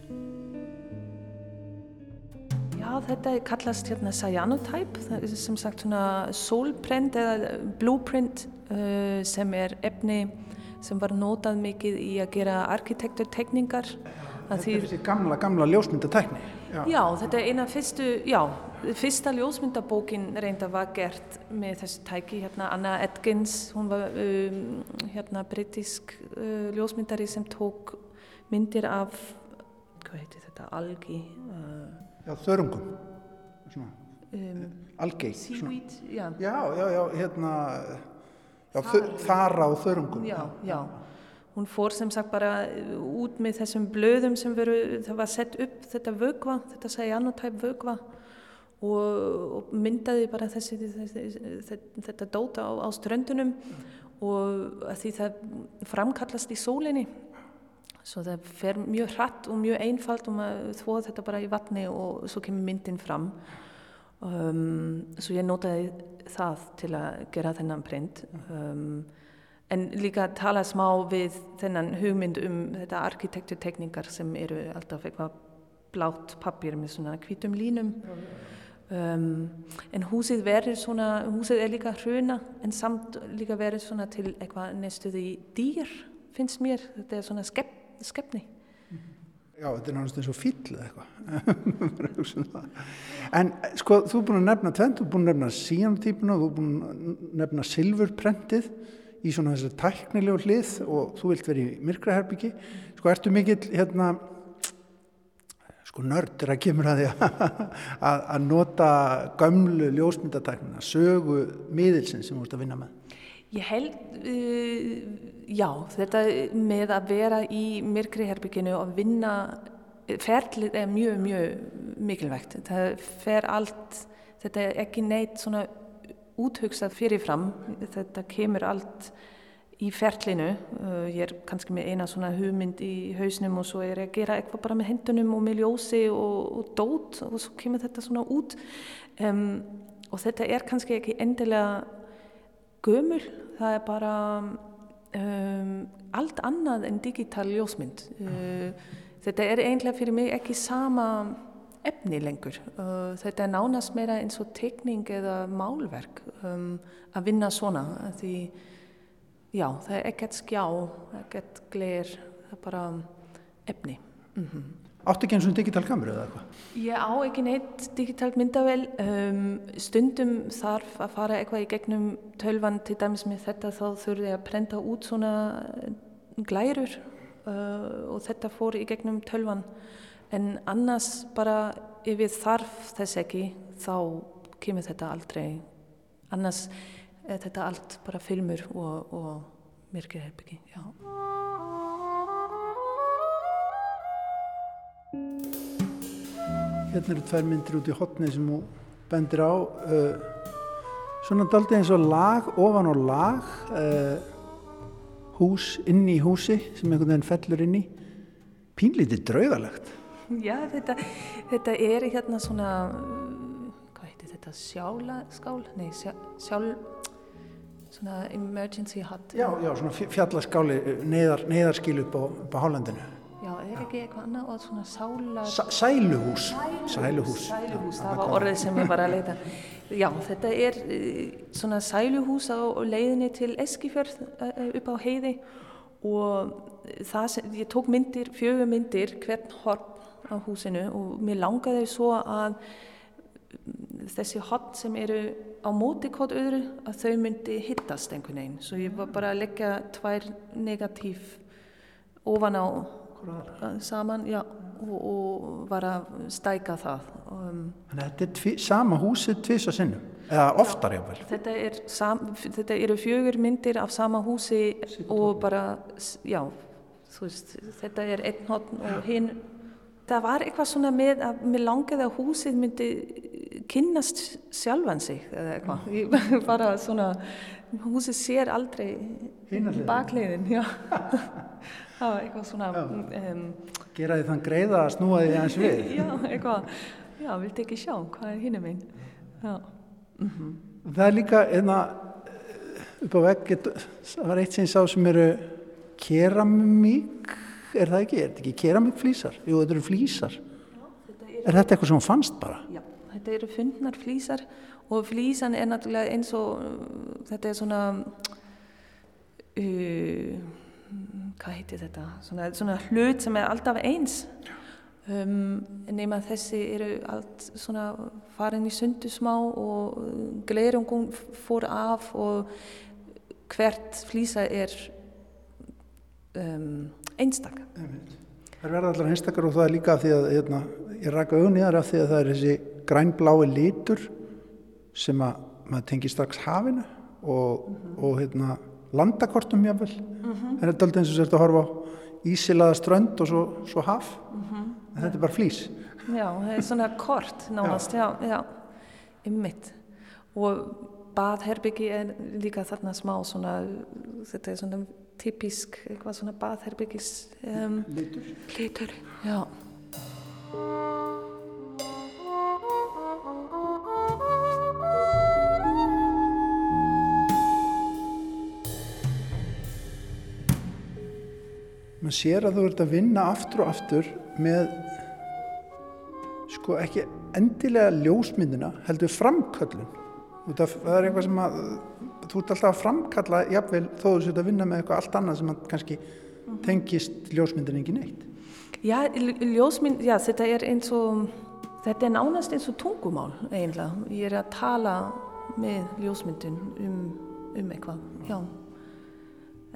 Þetta kallast hérna cyanotype, það er sem sagt svona solprint eða blueprint uh, sem er efni sem var notað mikið í að gera arkitekturtekningar Þetta er þessi gamla, gamla ljósmyndatekni. Já. já, þetta er eina fyrstu, já, fyrsta ljósmyndabókin reynda var gert með þessi tæki, hérna Anna Atkins, hún var um, hérna britisk uh, ljósmyndari sem tók myndir af, hvað heitir þetta, algi? Uh, já, þörungum, um, algi. Seaweed, já. Já, já, já, hérna, já, þara og þörungum. Já, já. Hún fór sem sagt bara út með þessum blöðum sem veru, það var sett upp þetta vögva, þetta cyanotype vögva og, og myndaði bara þessi, þessi, þetta dóta á, á ströndunum og því það framkallast í sólinni. Svo það fer mjög hratt og mjög einfalt og maður þóð þetta bara í vatni og svo kemur myndin fram. Um, svo ég notaði það til að gera þennan print. Um, en líka tala smá við þennan hugmynd um þetta arkitekturtekningar sem eru alltaf eitthvað blátt pappir með svona kvítum línum um, en húsið verður svona húsið er líka hruna en samt líka verður svona til eitthvað nestuði dýr finnst mér, þetta er svona skep, skepni. Já, þetta er náttúrulega eins og fýll eða eitthvað. En sko, þú er búin að nefna tvent, þú er búin að nefna síantýpuna, þú er búin að nefna silfurprentið í svona þessari tæknilegu hlið og þú vilt vera í myrkraherbyggi sko ertu mikill hérna sko nördur að kemur að því að nota gömlu ljósmyndatæknina, sögu miðilsin sem þú ert að vinna með Ég held, uh, já, þetta með að vera í myrkriherbygginu og vinna, ferlið er mjög, mjög mikilvægt. Það fer allt, þetta er ekki neitt svona úthugsað fyrirfram, þetta kemur allt í ferlinu, uh, ég er kannski með eina svona hugmynd í hausnum og svo er ég að gera eitthvað bara með hendunum og með ljósi og, og dót og svo kemur þetta svona út. Um, og þetta er kannski ekki endilega gömul, það er bara um, allt annað en digital ljósmynd. Uh, þetta er eiginlega fyrir mig ekki sama efni lengur. Uh, þetta er nánast meira eins og tekning eða málverk um, að vinna svona því já, það er ekkert skjá, ekkert gler, það er bara efni. Mm -hmm. Áttu ekki eins og digital kameru eða eitthvað? Ég á ekki neitt digital myndavel. Um, stundum þarf að fara eitthvað í gegnum tölvan til dæmis með þetta þá þurfið ég að prenta út svona glærur uh, og þetta fór í gegnum tölvan en annars bara ef við þarf þess ekki þá kemur þetta aldrei annars er þetta allt bara filmur og, og myrkirherbyggi Hérna eru tvær myndir út í hotni sem þú bendir á uh, svona daldi eins og lag ofan á lag uh, hús inn í húsi sem einhvern veginn fellur inn í pínlítið draugalegt Já, þetta, þetta er hérna svona, hvað heitir þetta, sjálaskál? Nei, sjá, sjál, svona emergency hut. Já, já, svona fjallaskáli, neyðar, neyðarskil upp á, á Hállandinu. Já, er ekki eitthvað annað og svona sála... Sa, sæluhús. Sæluhús. Sæluhús, það var orðið sem ég var að leita. Já, þetta er svona sæluhús á leiðinni til Eskifjörð upp á heiði og það sem, ég tók myndir, fjögur myndir, hvern horf á húsinu og mér langaði svo að þessi hot sem eru á móti hvort öðru að þau myndi hittast einhvern veginn svo ég var bara að leggja tvær negatív ofan á saman já, og, og var að stæka það um, þetta er tví, sama húsið tvís að sinnum eða oftar jáfnvel þetta, er sam, þetta eru fjögur myndir af sama húsi Sitt og bara já, veist, þetta er einn hot og hinn það var eitthvað svona með að mér langiði að húsið myndi kynnast sjálfan sig eða eitthvað. Bara svona húsið sér aldrei baklegin það var eitthvað svona um, gera því þann greiða að snúa því eins við já, eitthvað, já, vilti ekki sjá hvað er hinn um einn já mm -hmm. það er líka einna hérna, upp á vegg það var eitt sem ég sá sem eru keramík er það ekki? Er þetta ekki keramikflísar? Jú, þetta eru flísar. Já, þetta er, er þetta eitthvað sem fannst bara? Já, þetta eru fundnar flísar og flísan er náttúrulega eins og þetta er svona uh, hvað heitir þetta, svona, svona hlut sem er alltaf eins. Um, nema þessi eru allt svona farin í sundu smá og glerungum fór af og hvert flýsa er um, einstak Það er verða allar einstakar og það er líka því að hérna, ég raka það af því að það er þessi grænblái litur sem að maður tengi strax hafinu og, mm -hmm. og hérna, landakortum jáfnvel mm -hmm. en þetta er alltaf eins og sérst að horfa á ísilaða strönd og svo, svo haf. Mm -hmm. en þetta er bara flýs Já, það er svona kort nánast. Já, já, ymmitt og baðherbyggi er líka þarna smá svona, þetta er svona typisk eitthvað svona baðherbyggis um, Litur. Litur, já maður sér að þú ert að vinna aftur og aftur með sko ekki endilega ljósmyndina heldur framköllun. Það er eitthvað sem að þú ert alltaf að framkalla jafnvel þó þú sér að vinna með eitthvað allt annað sem að kannski tengist ljósmyndin ekki neitt. Já, ljósmynd, já, þetta er eins og þetta er nánast eins og tungumál eiginlega, ég er að tala með ljósmyndin um, um eitthvað, já.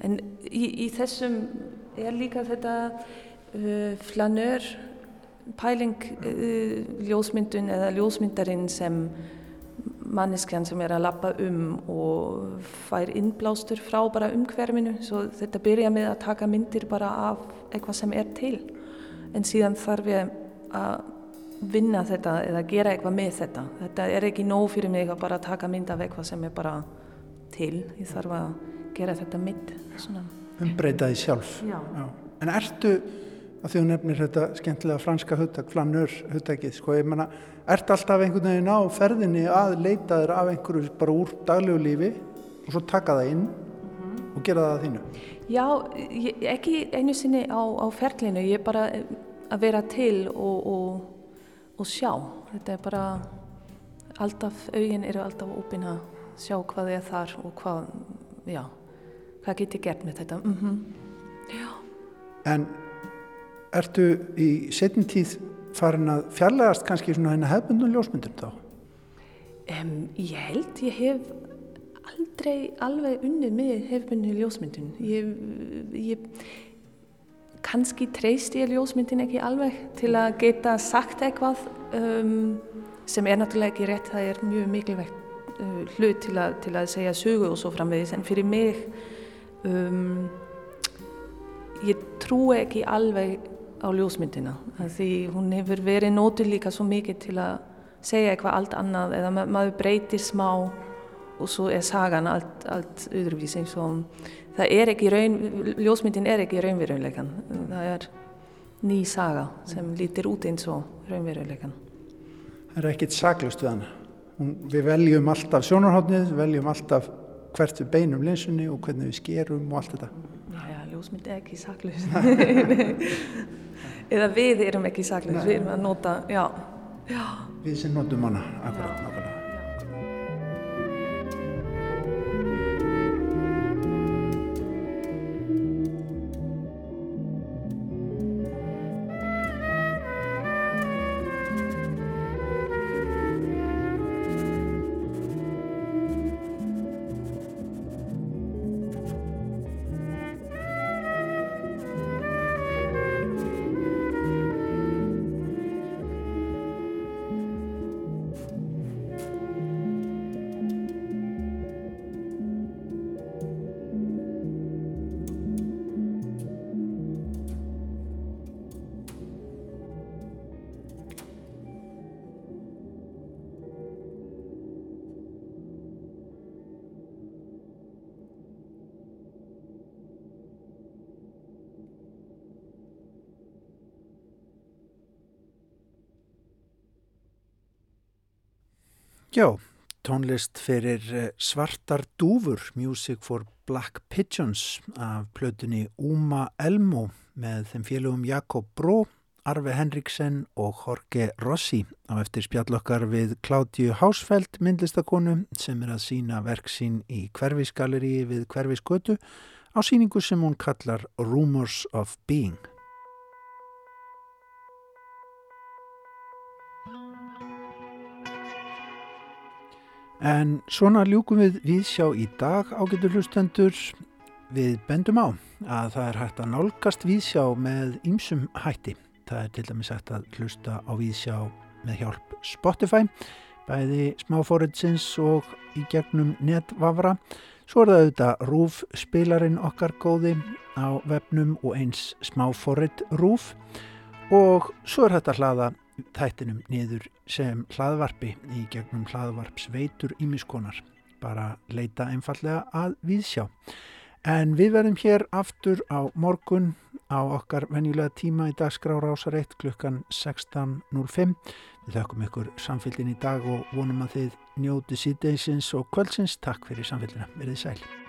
En í, í þessum er líka þetta uh, flanör pæling uh, ljósmyndun eða ljósmyndarinn sem manneskjan sem er að lappa um og fær innblástur frá bara umhverfinu. Svo þetta byrja með að taka myndir bara af eitthvað sem er til. En síðan þarf ég að vinna þetta eða gera eitthvað með þetta. Þetta er ekki nóg fyrir mig að bara taka mynd af eitthvað sem er bara til. Ég þarf að gera þetta mynd umbreyta því sjálf Já. Já. en ertu að því þú nefnir þetta skemmtilega franska hugtak flanör hugtakið sko, ég menna ertu alltaf einhvern veginn á ferðinni að leita þér af einhverju bara úr daglegu lífi og svo taka það inn mm -hmm. og gera það að þínu Já, ég, ekki einu sinni á, á ferlinu, ég er bara að vera til og, og, og sjá. Þetta er bara alltaf, auðin eru alltaf opinn að sjá hvað er þar og hvað, já, hvað get ég gert með þetta. Mm -hmm. En ertu í setjum tíð farin að fjarlægast kannski svona henni hefbundun ljósmyndum þá? Um, ég held ég hef aldrei alveg unnið með hefbunni ljósmyndun. Ég, ég, kannski treyst ég ljósmyndin ekki alveg til að geta sagt eitthvað um, sem er náttúrulega ekki rétt. Það er mjög mikilvægt uh, hlut til, a, til að segja sögu og svo framvegis. En fyrir mig, um, ég trúi ekki alveg á ljósmyndina. Því hún hefur verið nótur líka svo mikið til að segja eitthvað allt annað eða ma maður breytir smá og svo er sagan allt, allt öðruvísi eins og það er ekki raun, ljósmyndin er ekki raunveruleikan, það er ný saga sem lítir út eins og raunveruleikan. Það er ekkit saklust við hana. Við veljum alltaf sjónarhóttnið, veljum alltaf hvert við beinum linsunni og hvernig við skerum og allt þetta. Já, ljósmynd er ekki saklust. Eða við erum ekki saklust, við erum að nota, já. já. Við sem notum hana, akkurat, akkurat. Já, tónlist fyrir eh, svartar dúfur, Music for Black Pigeons af plötunni Uma Elmo með þeim félögum Jakob Bró, Arve Henriksen og Jorge Rossi á eftir spjallokkar við Kládju Hásfeld myndlistakonu sem er að sína verk sín í hverfisgalleri við hverfisgötu á síningu sem hún kallar Rumors of Being. En svona ljúkum við viðsjá í dag ágætur hlustendur við bendum á að það er hægt að nálgast viðsjá með ýmsum hætti. Það er til dæmis hægt að hlusta á viðsjá með hjálp Spotify, bæði smáfóritsins og í gegnum netvafra. Svo er það auðvitað rúf spilarinn okkar góði á vefnum og eins smáfórit rúf og svo er þetta hlaða þættinum niður sem hlaðvarpi í gegnum hlaðvarpsveitur ímiskonar. Bara leita einfallega að viðsjá. En við verðum hér aftur á morgun á okkar venjulega tíma í dagskrár ásar 1 klukkan 16.05. Við þakkum ykkur samfélgin í dag og vonum að þið njóti síðdeisins og kvöldsins. Takk fyrir samfélgina. Verðið sæl.